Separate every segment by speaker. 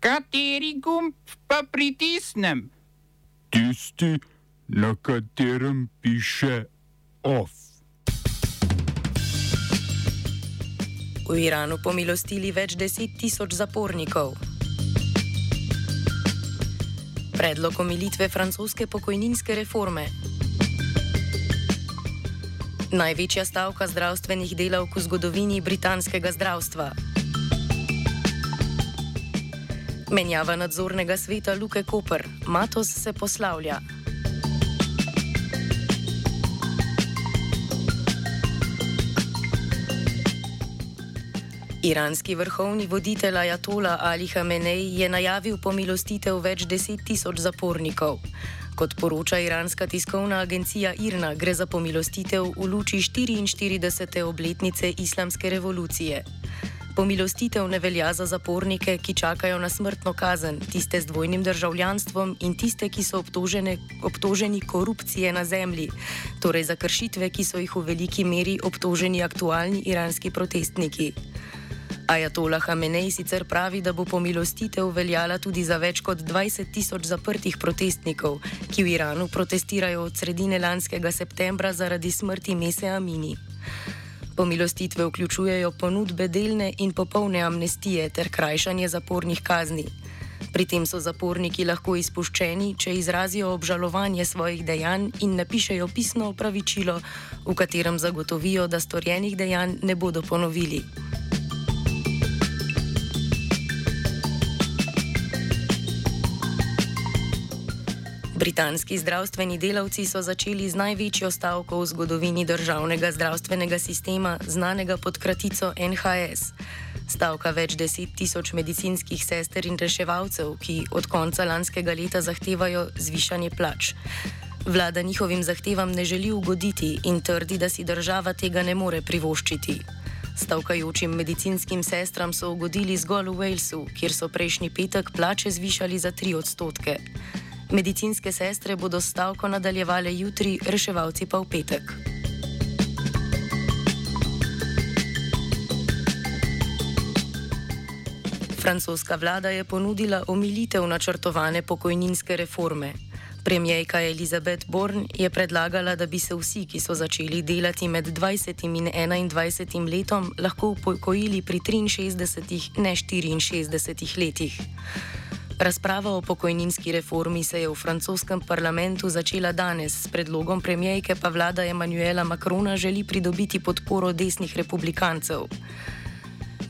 Speaker 1: Kateri gumb pa pritisnem?
Speaker 2: Tisti, na katerem piše OF.
Speaker 3: V Iranu pomilostili več deset tisoč zapornikov. Predlog omilitve francoske pokojninske reforme. Največja stavka zdravstvenih delavk v zgodovini britanskega zdravstva. Menjava nadzornega sveta Luke Koper, Matos se poslavlja. Iranski vrhovni voditelj Ajatola Ali Hamenej je najavil pomilostitev več deset tisoč zapornikov. Kot poroča iranska tiskovna agencija IRNA, gre za pomilostitev v luči 44. obletnice islamske revolucije. Pomilostitev ne velja za zapornike, ki čakajo na smrtno kazen, tiste z dvojnim državljanstvom in tiste, ki so obtoženi korupcije na zemlji, torej za kršitve, ki so jih v veliki meri obtoženi aktualni iranski protestniki. Ajatola Hamenej sicer pravi, da bo pomilostitev veljala tudi za več kot 20 tisoč zaprtih protestnikov, ki v Iranu protestirajo od sredine lanskega septembra zaradi smrti Mese Amini. Pomilostitve vključujejo ponudbe delne in popolne amnestije ter krajšanje zapornih kazni. Pri tem so zaporniki lahko izpuščeni, če izrazijo obžalovanje svojih dejanj in napišejo pisno opravičilo, v katerem zagotovijo, da storjenih dejanj ne bodo ponovili. Britanski zdravstveni delavci so začeli z največjo stavko v zgodovini državnega zdravstvenega sistema, znanega pod kratico NHS. Stavka več deset tisoč medicinskih sester in reševalcev, ki od konca lanskega leta zahtevajo zvišanje plač. Vlada njihovim zahtevam ne želi ugoditi in trdi, da si država tega ne more privoščiti. Stavkajočim medicinskim sestram so ugodili zgolj v Walesu, kjer so prejšnji petek plače zvišali za tri odstotke. Medicinske sestre bodo stavko nadaljevale jutri, reševalci pa v petek. Francoska vlada je ponudila omilitev načrtovane pokojninske reforme. Premijejka Elizabeth Born je predlagala, da bi se vsi, ki so začeli delati med 20 in 21 letom, lahko upokojili pri 63, ne 64 letih. Razprava o pokojninski reformi se je v francoskem parlamentu začela danes, s predlogom premijejke pa vlada Emanuela Macrona želi pridobiti podporo desnih republikancev.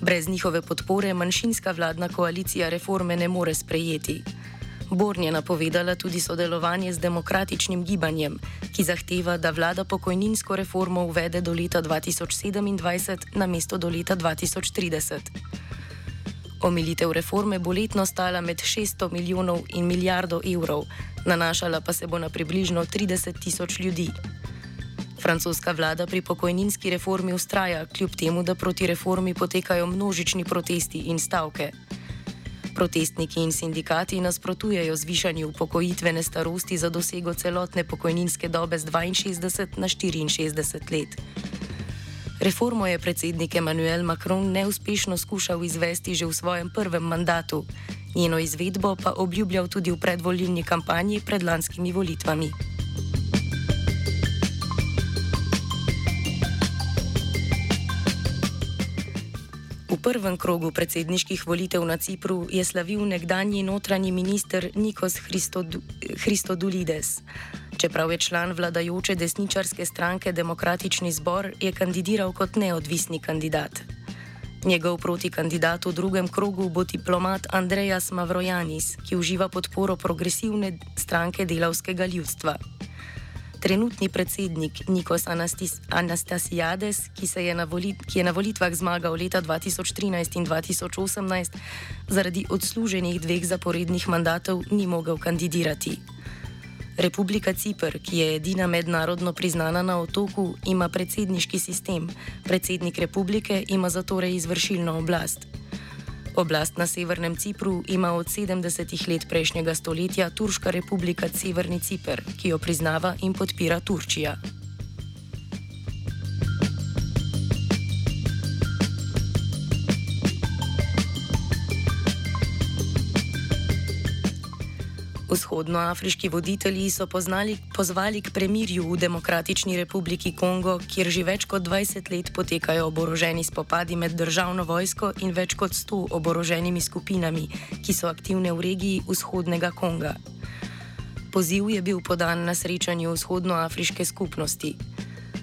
Speaker 3: Brez njihove podpore manjšinska vladna koalicija reforme ne more sprejeti. Born je napovedala tudi sodelovanje z demokratičnim gibanjem, ki zahteva, da vlada pokojninsko reformo uvede do leta 2027 na mesto do leta 2030. Omilitev reforme bo letno stala med 600 milijonov in milijardo evrov, nanašala pa se bo na približno 30 tisoč ljudi. Francoska vlada pri pokojninski reformi ustraja, kljub temu, da proti reformi potekajo množični protesti in stavke. Protestniki in sindikati nasprotujejo zvišanju upokojitvene starosti za dosego celotne pokojninske dobe z 62 na 64 let. Reformo je predsednik Emmanuel Macron neuspešno skušal izvesti že v svojem prvem mandatu, njeno izvedbo pa obljubljal tudi v predvolilni kampanji pred lanskimi volitvami. V prvem krogu predsedniških volitev na Cipru je slavil nekdanji notranji minister Nikos Christodulides. Čeprav je član vladajoče desničarske stranke Demokratični zbor, je kandidiral kot neodvisni kandidat. Njegov protikandidat v drugem krogu bo diplomat Andrejas Mavrojanis, ki uživa podporo progresivne stranke delavskega ljudstva. Trenutni predsednik Nikos Anastasijades, ki, ki je na volitvah zmagal leta 2013 in 2018, zaradi odsluženih dveh zaporednih mandatov ni mogel kandidirati. Republika Cipr, ki je edina mednarodno priznana na otoku, ima predsedniški sistem. Predsednik republike ima zatorej izvršilno oblast. Oblast na severnem Cipru ima od 70 let prejšnjega stoletja Turška republika Severni Cipr, ki jo priznava in podpira Turčija. Vzhodnoafriški voditelji so poznali, pozvali k premirju v Demokratični republiki Kongo, kjer že več kot 20 let potekajo oboroženi spopadi med državno vojsko in več kot 100 oboroženimi skupinami, ki so aktivne v regiji vzhodnega Konga. Poziv je bil podan na srečanju vzhodnoafriške skupnosti.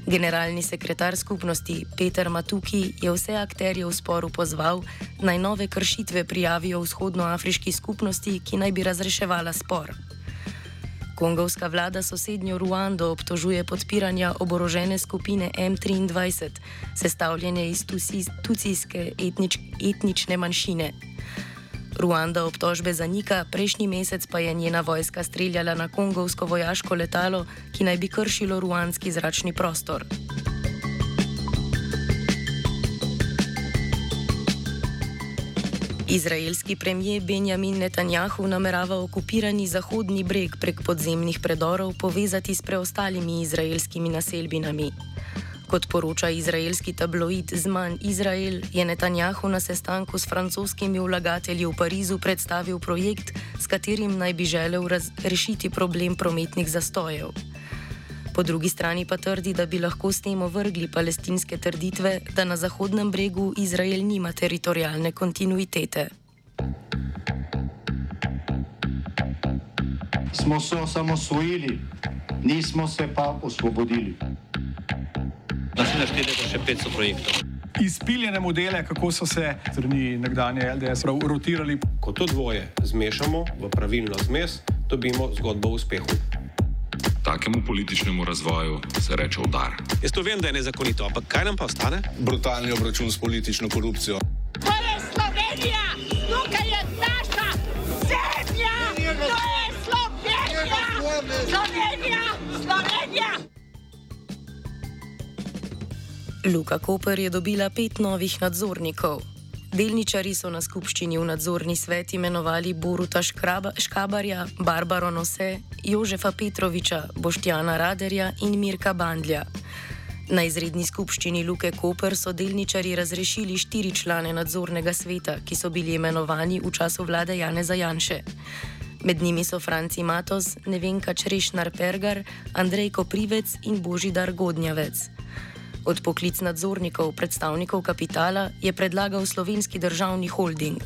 Speaker 3: Generalni sekretar skupnosti Peter Matuki je vse akterje v sporu pozval, naj nove kršitve prijavijo vzhodnoafriški skupnosti, ki naj bi razreševala spor. Kongovska vlada sosednjo Ruando obtožuje podpiranja oborožene skupine M23, sestavljene iz tucijske etnič, etnične manjšine. Ruanda obtožbe zanika, prejšnji mesec pa je njena vojska streljala na kongovsko vojaško letalo, ki naj bi kršilo ruanski zračni prostor. Izraelski premijer Benjamin Netanjahu namerava okupirani Zahodni breg prek podzemnih predorov povezati s preostalimi izraelskimi naselbinami. Kot poroča izraelski tabloid Zman Izrael, je Netanjahu na sestanku s francoskimi vlagatelji v Parizu predstavil projekt, s katerim naj bi želel rešiti problem prometnih zastojev. Po drugi strani pa trdi, da bi lahko s tem ovrgli palestinske trditve, da na Zahodnem bregu Izrael nima teritorijalne kontinuitete.
Speaker 4: Smo se osamosvojili, nismo se pa osvobodili
Speaker 5: našteli še 500 projektov.
Speaker 6: Izpiljene modele, kako so se strani nekdanje LDS rotirali.
Speaker 7: Ko to dvoje zmešamo v pravilno zmes, dobimo zgodbo o uspehu.
Speaker 8: Takemu političnemu razvoju se reče udar.
Speaker 7: Jaz to vem, da je nezakonito, ampak kaj nam pa ostane?
Speaker 9: Brutalni obračun s politično korupcijo.
Speaker 3: Luka Koper je dobila pet novih nadzornikov. Delničari so na skupščini v nadzorni svet imenovali Boruta Škraba, Škabarja, Barbaro Nose, Jožefa Petroviča, Boštjana Raderja in Mirka Bandlja. Na izredni skupščini Luke Koper so delničari razrešili štiri člane nadzornega sveta, ki so bili imenovani v času vlade Jane Zajanše. Med njimi so Franci Matos, Nevenka Črešnar Pergar, Andrej Koprivec in Božidar Godnjavec. Od poklic nadzornikov predstavnikov kapitala je predlagal slovenski državni holding.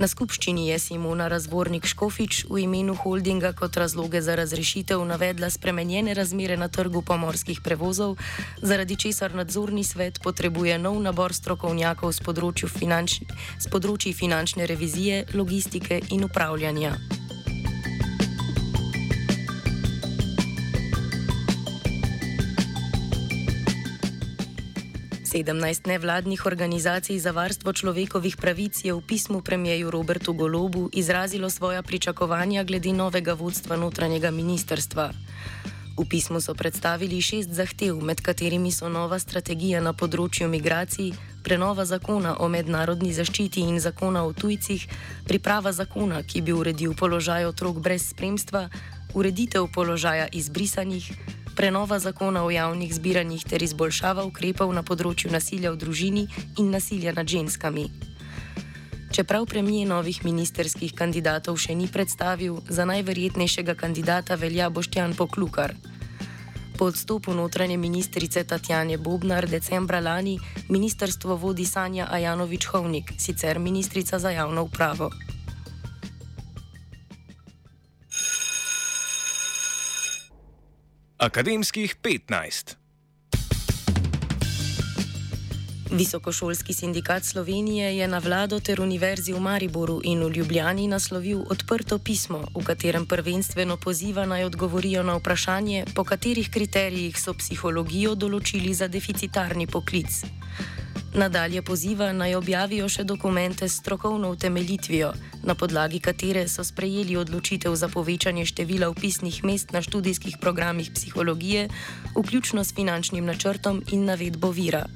Speaker 3: Na skupščini je Simona Razvornik Škofič v imenu holdinga kot razloge za razrešitev navedla spremenjene razmere na trgu pomorskih prevozov, zaradi česar nadzorni svet potrebuje nov nabor strokovnjakov z področji finančne revizije, logistike in upravljanja. 17 nevladnih organizacij za varstvo človekovih pravic je v pismu premijeju Robertu Golobu izrazilo svoja pričakovanja glede novega vodstva notranjega ministerstva. V pismu so predstavili šest zahtev, med katerimi so nova strategija na področju migracij, prenova zakona o mednarodni zaščiti in zakona o tujcih, priprava zakona, ki bi uredil položaj otrok brez spremstva, ureditev položaja izbrisanih, prenova zakona o javnih zbiranjih ter izboljšava ukrepov na področju nasilja v družini in nasilja nad ženskami. Čeprav premije novih ministerskih kandidatov še ni predstavil, za najverjetnejšega kandidata velja Boštjan Poklukar. Po odstopu notranje ministrice Tatjane Bobnar decembra lani ministrstvo vodi Sanja Ajanovič-Hovnik, sicer ministrica za javno upravo.
Speaker 10: Akademskih 15.
Speaker 3: Visokošolski sindikat Slovenije je na vlado ter univerzi v Mariboru in v Ljubljani naslovil odprto pismo, v katerem prvenstveno poziva naj odgovorijo na vprašanje, po katerih kriterijih so psihologijo določili za deficitarni poklic. Nadalje poziva naj objavijo še dokumente s strokovno utemeljitvijo, na podlagi katere so sprejeli odločitev za povečanje števila upisnih mest na študijskih programih psihologije, vključno s finančnim načrtom in navedbo vira.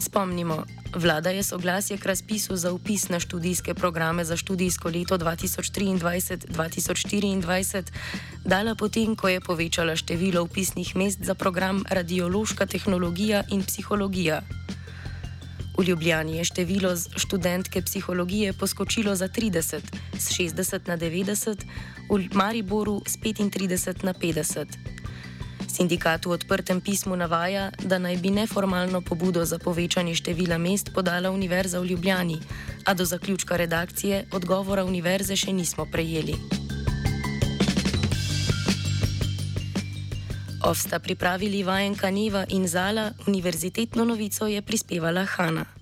Speaker 3: Spomnimo, vlada je soglasje k razpisu za upis na študijske programe za študijsko leto 2023-2024 dala potem, ko je povečala število upisnih mest za program radiološka tehnologija in psihologija. V Ljubljani je število študentke psihologije poskočilo za 30, z 60 na 90, v Mariboru z 35 na 50. Sindikat v odprtem pismu navaja, da naj bi neformalno pobudo za povečanje števila mest podala Univerza v Ljubljani, a do zaključka redakcije odgovora Univerze še nismo prejeli. Ovsta pripravili vajenka Neva in Zala, univerzitetno novico je prispevala Hanna.